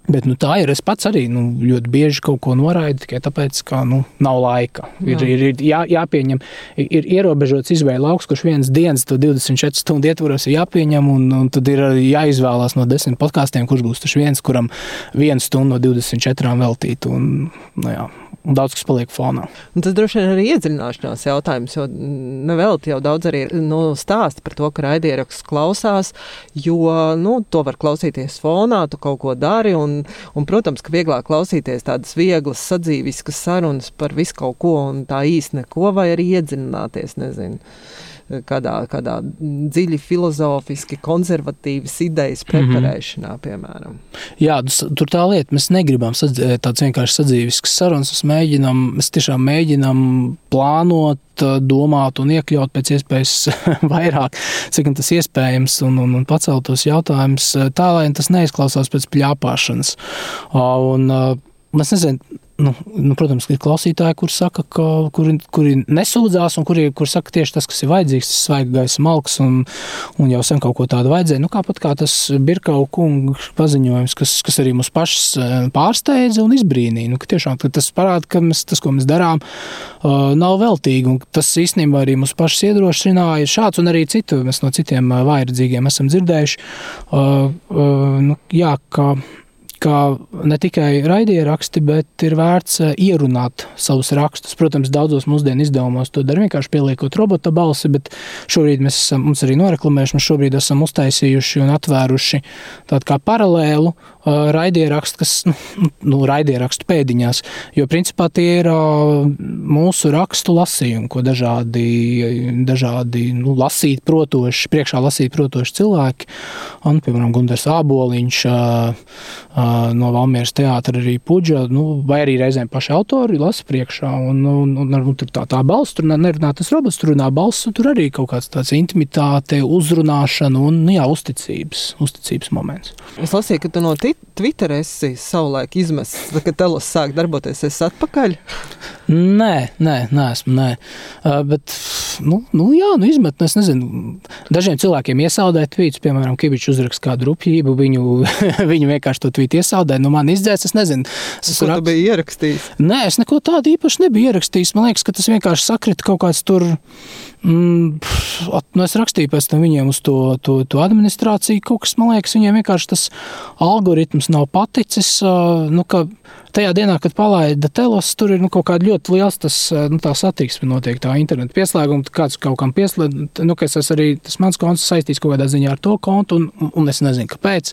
Bet nu, tā ir. Es pats arī nu, ļoti bieži kaut ko noraidu tikai tāpēc, ka nu, nav laika. Ir, ir, ir jā, jāpieņem, ir ierobežots izvēle lauks, kurš vienas dienas, 24 stundu ietvaros ir jāpieņem, un, un tad ir jāizvēlās no desmit podkāstiem, kurš būs tas viens, kuram viena stunda no 24 veltīt. Un, nu, jā, un daudz kas paliek fonā. Un tas droši vien arī iedziļināšanās jautājums, jo nevelti jau daudz arī nu, stāsta par to, ka raidieraksts klausās, jo nu, to var klausīties fonā, tu kaut ko dari, un, un protams, ka vieglāk klausīties tādas vieglas, sadzīviskas sarunas par visu kaut ko, un tā īsti neko, vai arī iedziļināties, nezinu kādā, kādā dziļi filozofiski konservatīvas idejas mhm. preparēšanā, mm -hmm. piemēram. Jā, tur tā lieta, mēs negribam tādas vienkārši sadzīviskas sarunas, mēs mēģinam, mēs tiešām mēģinam plānot, domāt un iekļaut pēc iespējas vairāk, cik tas iespējams, un, un, un pacelt tos jautājumus tā, lai tas neizklausās pēc pļāpāšanas. Un, es nezinu, Nu, nu, protams, ir klausītāji, kuriem saka, ka, kuri, kuri nesūdzās, un kuri, kuri saka tieši tas, kas ir vajadzīgs, tas svaigs gaisa malks, un, un jau sen kaut ko tādu vajadzēja. Nu, kāpat kā tas Birkau kungu paziņojums, kas, kas arī mūs pašus eh, pārsteidza un izbrīnīja. Nu, tiešām tas parāda, ka mēs, tas, ko mēs darām, uh, nav veltīgi, un tas īstenībā arī mūs pašus iedrošināja šāds un arī citu, mēs no citiem uh, vairdzīgiem esam dzirdējuši. Nu, jā, ka, ka ne tikai raidieraksti, bet ir vērts ierunāt savus rakstus. Protams, daudzos mūsdienu izdevumos to dara vienkārši pieliekot robota balsi, bet šobrīd mēs esam, mums arī noreklamējuši, mēs šobrīd esam uztaisījuši un atvēruši tādu kā paralēlu raidierakstu, kas, nu, nu raidierakstu pēdiņās, jo principā tie ir uh, mūsu rakstu lasījumi, ko dažādi, dažādi nu, lasīt protoši, priekšā lasīt protoši cilvēki, un, piemēram, Gundars Āboliņš uh, no Valmieras teātra arī puģa, nu, vai arī reizēm paši autori lasa priekšā, un, un, un, un tur tā, tā balss, tur nerunā tas robots, tur runā balss, un tur arī kaut kāds tāds intimitāte, uzrunāšana un, nu, jā, uzticības, uzticības moments. Es lasīju, ka tu no Twitter esi savulaik izmests, kad telos sāk darboties, es atpakaļ. Nē, nē, nē, esmu, nē. Uh, bet, nu, nu jā, nu izmet, nu, es nezinu, dažiem cilvēkiem iesaldēt tvītus, piemēram, Kibičs uzrakst kādu rupjību, viņu, viņu vienkārši to tvītu iesaldē, nu man izdzēs, es nezinu. Es ko rak... tu biji ierakstījis? Nē, es neko tādu īpaši nebiju ierakstījis. Man liekas, ka tas vienkārši sakrita kaut kāds tur. Mm, nu es rakstīju pēc tam viņiem uz to, to, to administrāciju. Kaut kas, man liekas, viņiem vienkārši tas algoritms nav paticis. Nu, tajā dienā, kad palaida telos, tur ir nu, kaut kāda ļoti liels tas, nu, tā satiksme notiek, tā interneta pieslēguma, kāds kaut kam pieslēdz, nu, ka es arī, tas mans konts saistīts kaut kādā ziņā ar to kontu, un, un es nezinu, kāpēc,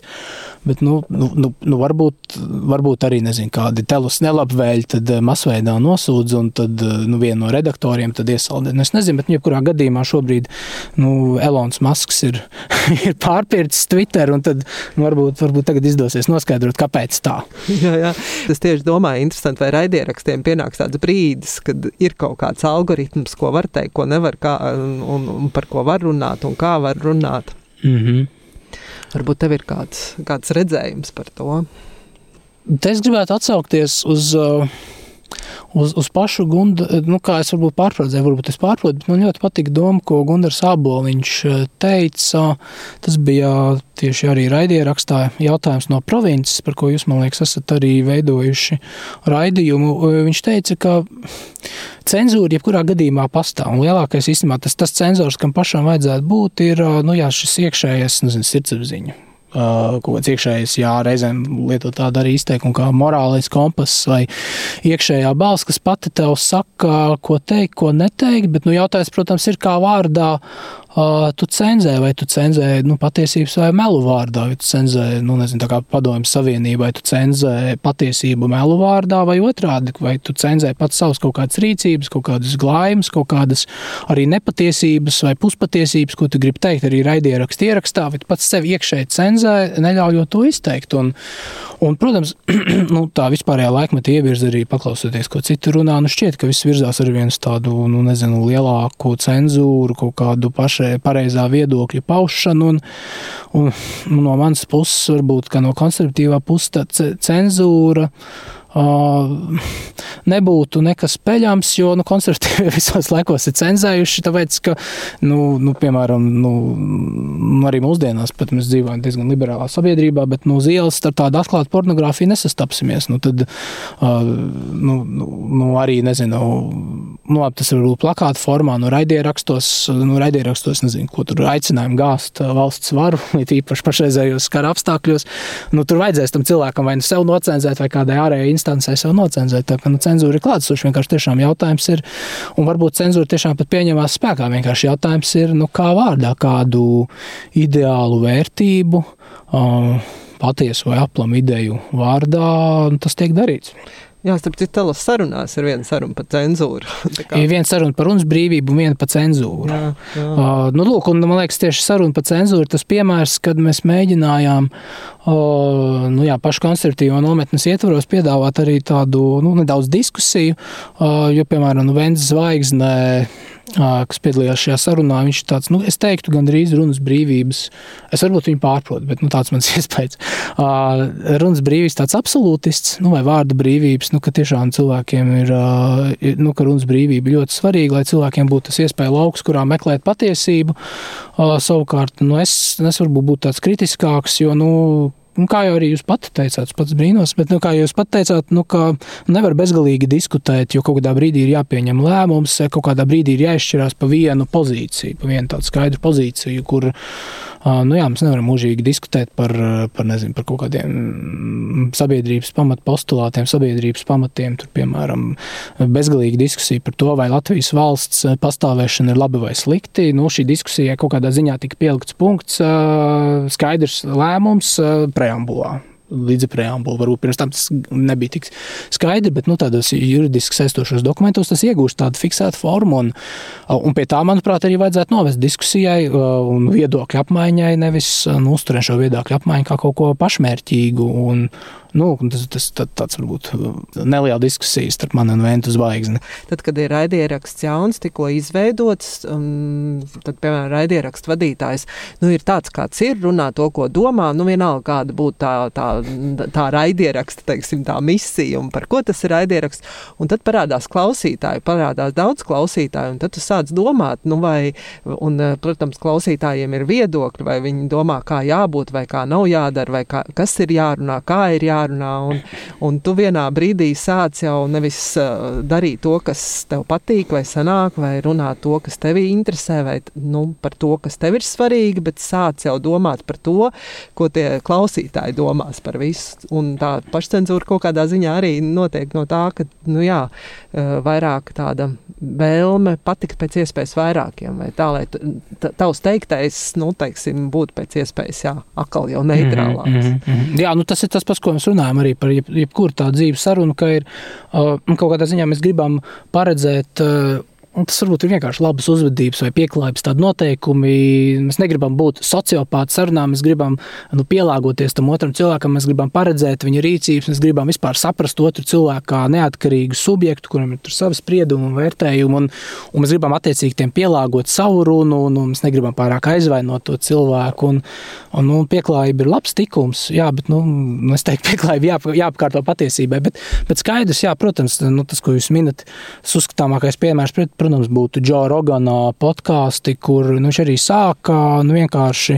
bet, nu, nu, nu, nu varbūt, varbūt arī, nezinu, kādi telos nelabvēļi tad masveidā nosūdz, un tad, nu, viena no redaktoriem tad iesaldē. Nu, es nezinu, bet, jebkurā gadījumā šobrīd, nu, Elons Masks ir, ir pārpircis Twitter, un tad, nu, varbūt, varbūt tagad izdosies noskaidrot, kāpēc tā. jā, jā. Tas tieši domāju, interesanti, vai raidierakstiem pienāks tāds brīdis, kad ir kaut kāds algoritms, ko var teikt, ko nevar, kā, un, un par ko var runāt un kā var runāt. Mm -hmm. Varbūt tev ir kāds, kāds redzējums par to. Te es gribētu atsaukties uz. Uh, uz, uz pašu Gundu, nu, kā es varbūt pārprodzēju, varbūt es pārprodu, bet man ļoti patika doma, ko Gundars Āboliņš eh, teica. Tas bija tieši arī raidierakstā jautājums no provinces, par ko jūs, man liekas, esat arī veidojuši raidījumu. Viņš teica, ka cenzūra jebkurā gadījumā pastāv. Un lielākais īstenībā tas, tas cenzors, kam pašam vajadzētu būt, ir nu, jā, šis iekšējais nezinu, sirdsapziņa Uh, kaut kāds iekšējs, jā, reizēm lietot tādu arī izteikumu kā morālais kompass vai iekšējā balss, kas pati tev saka, ko teikt, ko neteikt, bet, nu, jautājums, protams, ir kā vārdā tu cenzē, vai tu cenzē nu, patiesības vai melu vārdā, vai tu cenzē, nu, nezinu, tā kā padomju savienība, vai tu cenzē patiesību melu vārdā, vai otrādi, vai tu cenzē pats savus kaut kādas rīcības, kaut kādas glājumus, kaut kādas arī nepatiesības vai puspatiesības, ko tu gribi teikt arī raidierakstu ierakstā, tu pats sevi iekšēji cenzē, neļaujot to izteikt. Un, un protams, nu, tā vispārējā laikmeta ievirza arī paklausoties, ko citi runā, nu šķiet, ka viss virzās ar vienu tādu, nu, nezinu, lielāku cenzūru, kaut kādu pašu pareizā viedokļa paušanu. Un, un, un no manas puses, varbūt no konservatīvā puses, cenzūra nebūtu nekas peļams, jo nu, konservatīvi visos laikos ir cenzējuši. Tāpēc, ka, nu, nu, piemēram, nu, arī mūsdienās, pat mēs dzīvojam diezgan liberālā sabiedrībā, bet nu, uz ielas ar tādu atklātu pornogrāfiju nesastapsimies. Nu, tad, nu, nu, nu, arī, nezinu, nu, tas var būt plakāta formā, no nu, raidierakstos, nu, raidierakstos, nezinu, ko tur aicinājumu gāzt valsts varu, it īpaši pašreizējos kara apstākļos. Nu, tur vajadzēs tam cilvēkam vai nu sev nocenzēt vai kādai ārējai instancē sev nocenzēt. Tā kā nu, cenzūra ir klātsoša. Vienkārši tiešām jautājums ir, un varbūt cenzūra tiešām pat pieņemās spēkā. Vienkārši jautājums ir, nu, kā vārdā kādu ideālu vērtību. Um, patiesu vai aplamu ideju vārdā tas tiek darīts. Jā, starp citu, telos sarunās ir viena saruna par cenzūru. ir viena saruna par runas brīvību un viena par cenzūru. Jā, jā. Uh, nu, lūk, un man liekas, tieši saruna par cenzūru tas piemērs, kad mēs mēģinājām uh, nu, jā, pašu konservatīvo nometnes ietvaros piedāvāt arī tādu nu, nedaudz diskusiju, uh, jo, piemēram, nu, Venzes zvaigznē kas piedalījās šajā sarunā, viņš ir tāds, nu, es teiktu, gandrīz runas brīvības. Es varbūt viņu pārprotu, bet nu, tāds mans iespējas. Runas brīvības tāds absolūtists, nu, vai vārda brīvības, nu, ka tiešām cilvēkiem ir, nu, ka runas brīvība ļoti svarīga, lai cilvēkiem būtu tas iespēja lauks, kurā meklēt patiesību. Savukārt, nu, es, es varbūt būtu tāds kritiskāks, jo, nu, nu, kā jau arī jūs pati teicāt, pats brīnos, bet, nu, kā jūs pat teicāt, nu, ka nevar bezgalīgi diskutēt, jo kaut kādā brīdī ir jāpieņem lēmums, kaut kādā brīdī ir jāizšķirās pa vienu pozīciju, pa vienu tādu skaidru pozīciju, kur Nu, jā, mēs nevaram mūžīgi diskutēt par, par, nezinu, par kaut kādiem sabiedrības pamatpostulātiem, sabiedrības pamatiem. Tur, piemēram, bezgalīga diskusija par to, vai Latvijas valsts pastāvēšana ir labi vai slikti. Nu, šī diskusija kaut kādā ziņā tika pielikts punkts, skaidrs lēmums preambulā līdz preambulu. Varbūt pirms tam tas nebija tik skaidri, bet nu, tādos juridiski saistošos dokumentos tas iegūst tādu fiksētu formu. Un, un pie tā, manuprāt, arī vajadzētu novest diskusijai un viedokļu apmaiņai, nevis nu, uzturēt šo viedokļu apmaiņu kā kaut ko pašmērķīgu. Un, Nu, tas tas tā, tāds varbūt neliela diskusija starp mani un Ventu zvaigzni. Tad, kad ir raidieraksts jauns, tikko izveidots, um, tad, piemēram, raidierakstu vadītājs nu, ir tāds, kāds ir, runā to, ko domā. Nu, vienalga, kāda būtu tā, tā, tā raidieraksta, teiksim, tā misija un par ko tas ir raidieraksts. Un tad parādās klausītāji, parādās daudz klausītāju, un tad tu sāc domāt, nu, vai, un, protams, klausītājiem ir viedokļi, vai viņi domā, kā jābūt, vai kā nav jādara, vai kā, kas ir jārunā, kā ir jārunā jārunā. Un, un tu vienā brīdī sāc jau nevis uh, darīt to, kas tev patīk, vai sanāk, vai runāt to, kas tevi interesē, vai nu, par to, kas tev ir svarīgi, bet sāc jau domāt par to, ko tie klausītāji domās par visu. Un tā pašcensūra kaut kādā ziņā arī notiek no tā, ka nu, jā, uh, vairāk tāda vēlme patikt pēc iespējas vairākiem, vai tā, lai tavs teiktais, nu, teiksim, būtu pēc iespējas, jā, atkal jau neitrālāks. Mm -hmm, mm -hmm. Jā, nu tas ir tas, par ko mēs runājam arī par jeb, jebkuru tādu dzīves sarunu, ka ir uh, kaut kādā ziņā mēs gribam paredzēt. Un tas varbūt ir vienkārši labas uzvedības vai pieklājības tādi noteikumi. Mēs negribam būt sociopāti sarunā, mēs gribam nu, pielāgoties tam otram cilvēkam, mēs gribam paredzēt viņa rīcības, mēs gribam vispār saprast otru cilvēku kā neatkarīgu subjektu, kuram ir savi spriedumi un vērtējumi, un, un mēs gribam attiecīgi tiem pielāgot savu runu, un, un mēs negribam pārāk aizvainot to cilvēku. Un, un, nu, pieklājība ir labs tikums, jā, bet nu, es teiktu, pieklājība jā, jāapkārto patiesībai. Bet, bet skaidrs, jā, protams, nu, tas, ko jūs minat, tas uzskatāmākais piemērs pret protams, būtu Džo Rogana podkāsti, kur nu, viņš arī sāka nu, vienkārši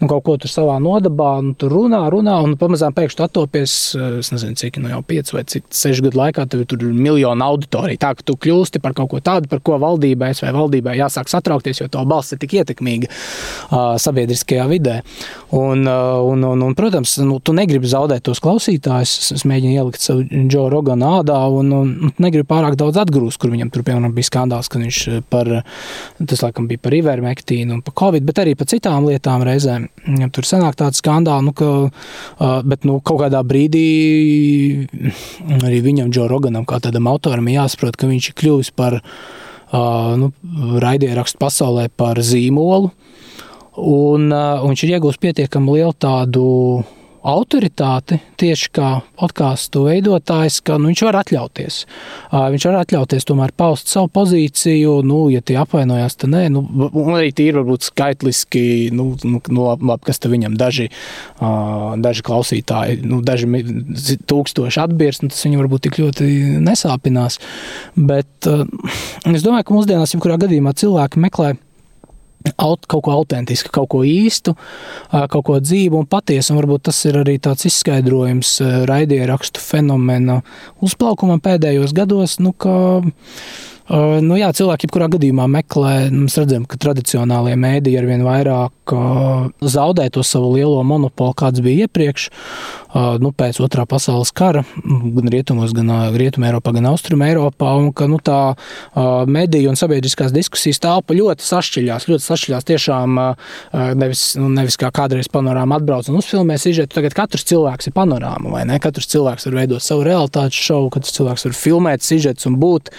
nu, kaut ko tur savā nodabā, nu, tur runā, runā, un pamazām pēkšņi attopies, es nezinu, cik nu, jau 5 vai cik 6 gadu laikā tev tur ir miljonu auditoriju. Tā ka tu kļūsti par kaut ko tādu, par ko valdībai vai valdībai jāsāk satraukties, jo to balss ir tik ietekmīga uh, sabiedriskajā vidē. Un, uh, un, un, un, protams, nu, tu negribi zaudēt tos klausītājus. Es mēģinu ielikt savu Džo Rogana ādā un, un, un negribu pārāk daudz atgrūst, kur viņam tur, piemēram, bija skandāls skandāls, kad viņš eh, par, tas laikam bija par ivermektīnu un par covid, bet arī par citām lietām reizēm. Tur sanāk tāds skandāls, nu, ka, eh, bet nu, kaut kādā brīdī arī viņam, Džo Roganam, kā tādam autoram, jāsaprot, ka viņš ir kļuvis par eh, nu, raidierakstu pasaulē par zīmolu. Un, un viņš ir iegūst pietiekami lielu tādu autoritāti tieši kā podkāstu veidotājs, ka nu, viņš var atļauties. Viņš var atļauties tomēr paust savu pozīciju, nu, ja tie apvainojās, tad nē, nu, un arī tīri varbūt skaitliski, nu, nu, nu labi, kas te viņam daži, daži klausītāji, nu, daži tūkstoši atbirs, nu, tas viņam varbūt tik ļoti nesāpinās. Bet es domāju, ka mūsdienās, jebkurā gadījumā cilvēki meklē Aut, kaut ko autentisku, kaut ko īstu, kaut ko dzīvu un patiesu. Un varbūt tas ir arī tāds izskaidrojums raidierakstu fenomena uzplaukumam pēdējos gados, nu, ka nu, jā, cilvēki jebkurā gadījumā meklē, mēs redzam, ka tradicionālie mēdīji ar vien vairāk zaudē to savu lielo monopolu, kāds bija iepriekš, nu, pēc otrā pasaules kara, gan rietumos, gan rietumē Eiropā, gan austrum Eiropā, un ka nu, tā mediju un sabiedriskās diskusijas telpa ļoti sašķiļās, ļoti sašķiļās tiešām nevis, nu, nevis kā kādreiz panorāma atbrauc un uzfilmē sižetu, tagad katrs cilvēks ir panorāma, vai ne? Katrs cilvēks var veidot savu realitātes šovu, katrs cilvēks var filmēt sižetus un būt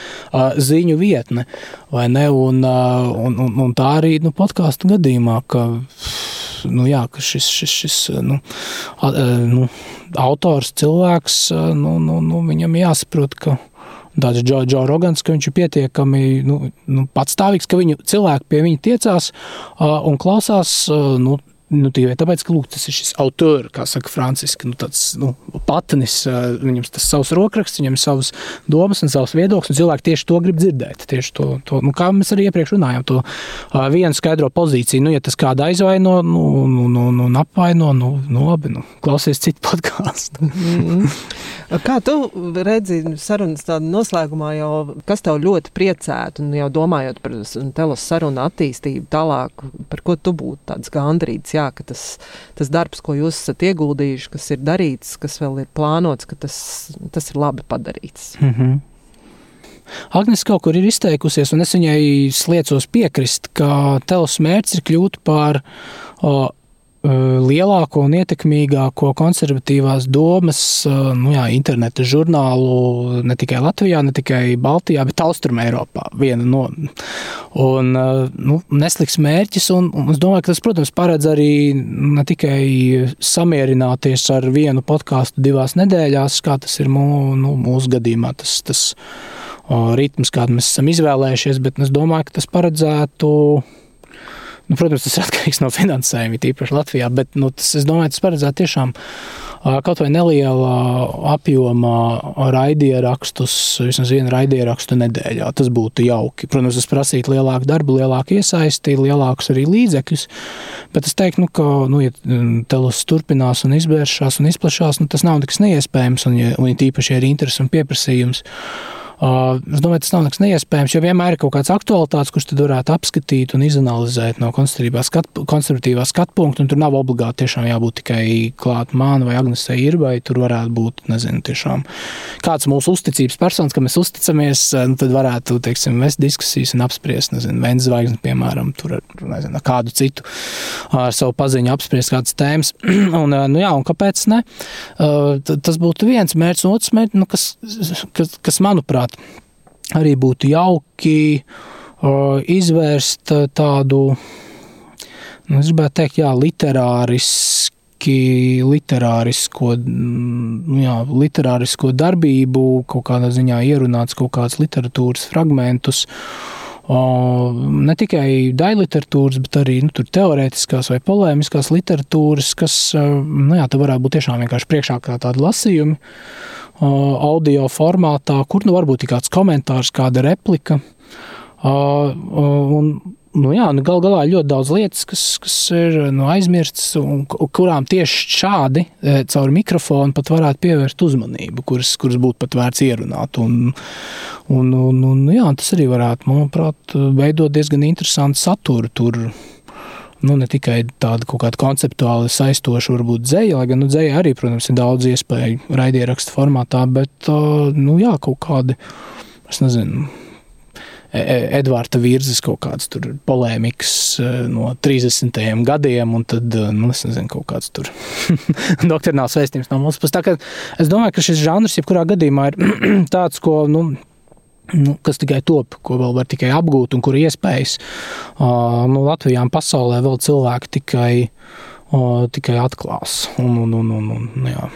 ziņu vietne. Un, un, un, un tā arī nu, podkāstu gadījumā, ka, nu, jā, ka šis, šis, šis nu, nu, autors, cilvēks, nu, nu, nu, viņam jāsaprot, ka tāds Džo, Džo Rogans, ka viņš ir pietiekami nu, nu, patstāvīgs, ka viņu cilvēki pie viņa tiecās uh, un klausās nu, Nu, tīvē, tāpēc, ka lūk, tas ir šis autors, kā saka Franciska, nu, tāds nu, patnis, viņam tas savs rokraksts, viņam savas domas un savs viedoklis, un cilvēki tieši to grib dzirdēt. Tieši to, to nu, kā mēs arī iepriekš runājām, to uh, vienu skaidro pozīciju. Nu, ja tas kādu aizvaino, nu, nu, nu, nu apvaino, nu, nu labi, nu, klausies citu podkāstu. mm -hmm. Kā tu redzi sarunas tādā noslēgumā, jau, kas tev ļoti priecētu, un jau domājot par telos sarunu attīstību tālāk, par ko tu būtu tāds gandrīts? Jā, ka tas, tas darbs, ko jūs esat ieguldījuši, kas ir darīts, kas vēl ir plānots, ka tas, tas ir labi padarīts. Mm -hmm. Agnēs kaut kur ir izteikusies, un es viņai sliecos piekrist, ka tevs mērķis ir kļūt par o, lielāko un ietekmīgāko konservatīvās domas nu jā, interneta žurnālu ne tikai Latvijā, ne tikai Baltijā, bet Austrum Eiropā. Viena no un, nu, nesliks mērķis, un, un es domāju, ka tas, protams, paredz arī ne tikai samierināties ar vienu podkāstu divās nedēļās, kā tas ir mū, nu, mūsu gadījumā. Tas, tas, ritms, kādu mēs esam izvēlējušies, bet es domāju, ka tas paredzētu. Nu, protams, tas ir atkarīgs no finansējuma, tīpaši Latvijā, bet nu, tas, es domāju, tas paredzētu tiešām kaut vai nelielā apjomā raidierakstus, vismaz vienu raidierakstu nedēļā. Tas būtu jauki. Protams, tas prasītu lielāku darbu, lielāku iesaisti, lielākus arī līdzekļus, bet es teiktu, nu, ka, nu, ja telus turpinās un izvēršas un izplašās, nu, tas nav nekas neiespējams, un, ja, un ja tīpaši ir interesi un pieprasījums. Es domāju, tas nav nekas neiespējams, jo vienmēr ir kaut kāds aktualitātes, kurš tad varētu apskatīt un izanalizēt no skat, konservatīvā skatu punkta. Tur nav obligāti jābūt tikai klāt man vai Agnesei Irbai. Tur varētu būt, nezinu, tiešām kāds mūsu uzticības personis, ka mēs uzticamies, nu, tad varētu, teiksim, vest diskusijas un apspriest, nezinu, Vēns zvaigzni, piemēram, tur ar, nezinu, kādu citu ar savu paziņu apspriest kādas tēmas. un, nu jā, un kāpēc ne? Tas būtu viens mērķis, un otrs mērķis, nu, kas, kas, kas manuprāt, manuprāt, arī būtu jauki uh, izvērst tādu, nu, es gribētu teikt, jā, literāriski literārisko, nu jā, literārisko darbību, kaut kādā ziņā ierunāts kaut kāds literatūras fragmentus. Ne tikai daļliteratūras, bet arī nu, teorētiskās vai polēmiskās literatūras, kas nu, jā, varētu būt tiešām vienkārši priekšā kā tādi lasījumi audio formātā, kur nu varbūt ir kāds komentārs, kāda replika. Un, nu jā, nu gal galā ļoti daudz lietas, kas, kas ir nu, aizmirstas, un kurām tieši šādi caur mikrofonu pat varētu pievērst uzmanību, kuras, kuras būtu pat vērts ierunāt. Un, un, un, un jā, tas arī varētu, manuprāt, veidot diezgan interesantu saturu tur nu, ne tikai tāda kaut kāda konceptuāli saistoša, varbūt dzēja, lai gan nu, dzēja arī, protams, ir daudz iespēju raidierakstu formātā, bet nu, jā, kaut kādi, es nezinu. E, e, Edvards Virzis kaut tur polēmikas no 30. gadiem, un tad, nu, es nezinu, kaut kāds tur doktrināls vēstījums no mūsu puses. Es domāju, ka šis žanrs, jebkurā gadījumā, ir tāds, ko, nu, nu, kas tikai top, ko vēl var tikai apgūt un kur iespējas uh, nu, Latvijā un pasaulē vēl cilvēki tikai, uh, tikai atklās. Un, un, un, un, un, jā.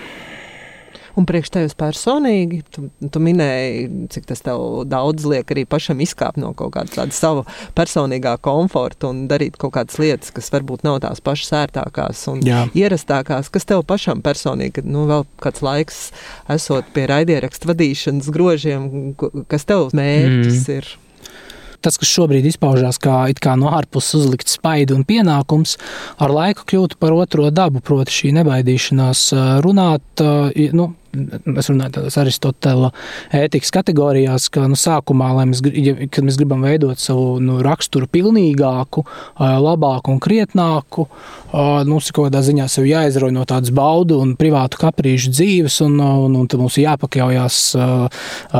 Un priekš tevis personīgi, tu, tu minēji, cik tas tev daudz liek arī pašam izkāpt no kaut kāda tāda sava personīgā komforta un darīt kaut kādas lietas, kas varbūt nav tās pašas ērtākās un Jā. ierastākās, kas tev pašam personīgi, nu vēl kāds laiks esot pie raidierakstu vadīšanas grožiem, kas tev mērķis mm. ir tas, kas šobrīd izpaužās kā, kā no ārpuses uzlikts spaidu un pienākums, ar laiku kļūtu par otro dabu, proti, šī nebaidīšanās runāt. Nu, es runāju tādās Aristotela ētikas kategorijās, ka nu, sākumā, mēs, ja, kad mēs gribam veidot savu nu, raksturu pilnīgāku, labāku un krietnāku, mums ir kaut kādā ziņā sev jāizrauj no tādas baudu un privātu kaprīšu dzīves, un, un, un tad mums ir jāpakļaujas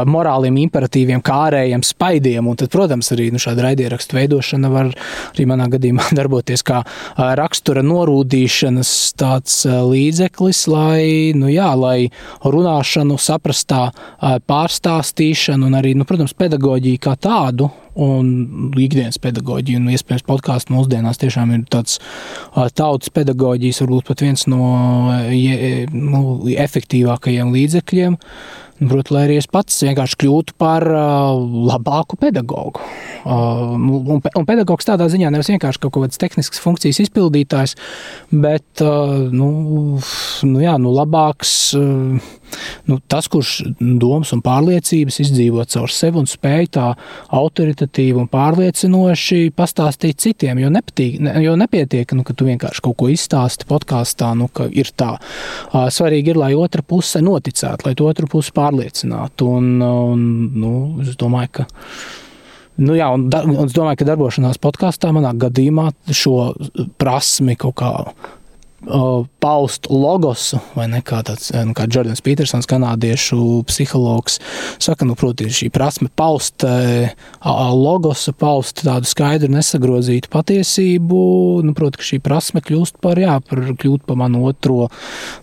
morāliem imperatīviem, kā ārējiem spaidiem, un tad, protams, arī nu, šāda raidierakstu veidošana var arī manā gadījumā darboties kā rakstura norūdīšanas tāds līdzeklis, lai, nu jā, lai runāšanu, saprastā pārstāstīšanu un arī, nu, protams, pedagoģiju kā tādu. Un ikdienas pedagoģija, un iespējams, podkāsts mūsdienās tiešām ir tāds tautas pedagoģijas, varbūt pat viens no nu, efektīvākajiem līdzekļiem. Protams, lai arī es pats vienkārši kļūtu par uh, labāku pedagogu. Uh, un, un pedagogs tādā ziņā nevis vienkārši kaut kādas tehniskas funkcijas izpildītājs, bet uh, nu, nu, jā, nu, labāks. Uh, nu, tas, kurš domas un pārliecības izdzīvo caur sevi un spēj tā autoritatīvi un pārliecinoši pastāstīt citiem. Jo, nepatīk, jo nepietiek, nu, ka tu vienkārši kaut ko izstāsti podkāstā, nu, ka ir tā. Svarīgi ir, lai otra puse noticētu, lai otru pusi pārliecinātu. Un, un, nu, es domāju, ka Nu, jā, un, da, un es domāju, ka darbošanās podkāstā manā gadījumā šo prasmi kaut kā paust logosu, vai ne kā tāds, nu, kā Jordans Petersons, kanādiešu psihologs, saka, nu, proti, šī prasme paust logosu, paust tādu skaidru, nesagrozītu patiesību, nu, proti, ka šī prasme kļūst par, jā, par, kļūt par manu otro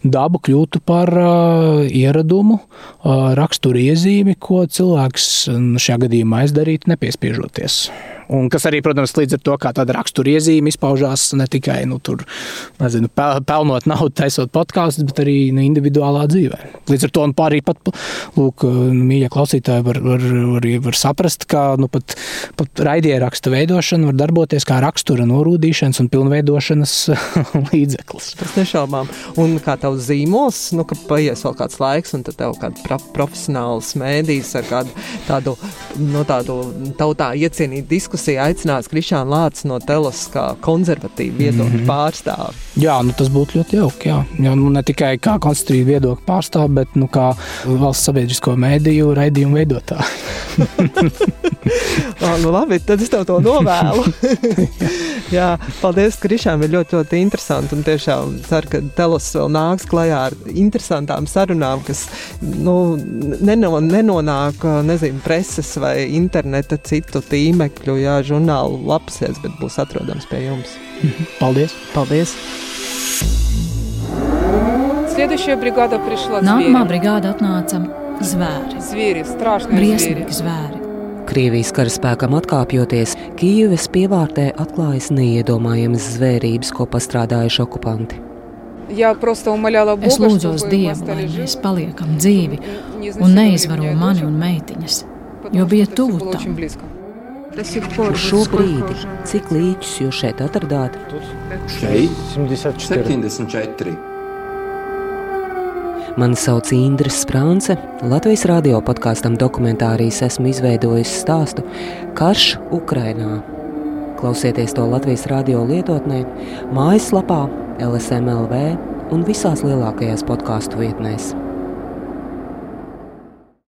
dabu, kļūtu par uh, ieradumu, uh, raksturu iezīmi, ko cilvēks šajā gadījumā aizdarītu, nepiespiežoties. Un kas arī, protams, līdz ar to kā tāda raksturiezīme izpaužās ne tikai nu, tur, nezinu, pelnot naudu, taisot podkāstus, bet arī nu, individuālā dzīvē. Līdz ar to arī pat, lūk, mīļie klausītāji var, var, var, var saprast, ka nu, pat, pat raidierakstu veidošana var darboties kā rakstura norūdīšanas un pilnveidošanas līdzeklis. Tas nešaubām. Un kā tavs zīmols, nu, ka paies vēl kāds laiks, un tad tev kāda profesionāls mēdīs ar kādu tādu, no tādu tautā iecienītu diskusiju diskusija aicināts Krišāns Lācis no Telas kā konservatīva viedokļa mm -hmm. pārstāvis. Jā, nu tas būtu ļoti jauki. Jā. Jā, nu, ne tikai kā konstruktīva viedokļa pārstāvis, bet nu, kā valsts sabiedrisko mēdīju raidījumu veidotāja. oh, nu labi, tad es tev to novēlu. Jā, paldies, Krišām, ir ļoti, ļoti interesanti. Un tiešām ceru, ka Telos vēl nāks klajā ar interesantām sarunām, kas nu, neno, nenonāk nezinu, preses vai interneta citu tīmekļu jā, žurnālu lapsēs, bet būs atrodams pie jums. Paldies! Paldies. Nākamā brigāda atnāca zvēri. Zvieri, Briesmīgi zvēri. Krievijas karaspēkam atkāpjoties, Kijivas pievārtē atklājas neiedomājamas zvērības, ko pastrādājuši okupanti. Es lūdzu Dievu, lai mēs paliekam dzīvi un neizvaro mani un meitiņas, jo bija tuvu tam. Uz šo brīdi, cik līķus jūs šeit atradāt? Šeit 74. Mani sauc Indra Sprānce. Latvijas radio podkāstam dokumentārijas esmu izveidojis stāstu Karš Ukrainā. Klausieties to Latvijas radio lietotnē, mājaslapā, LSMLV un visās lielākajās podkāstu vietnēs.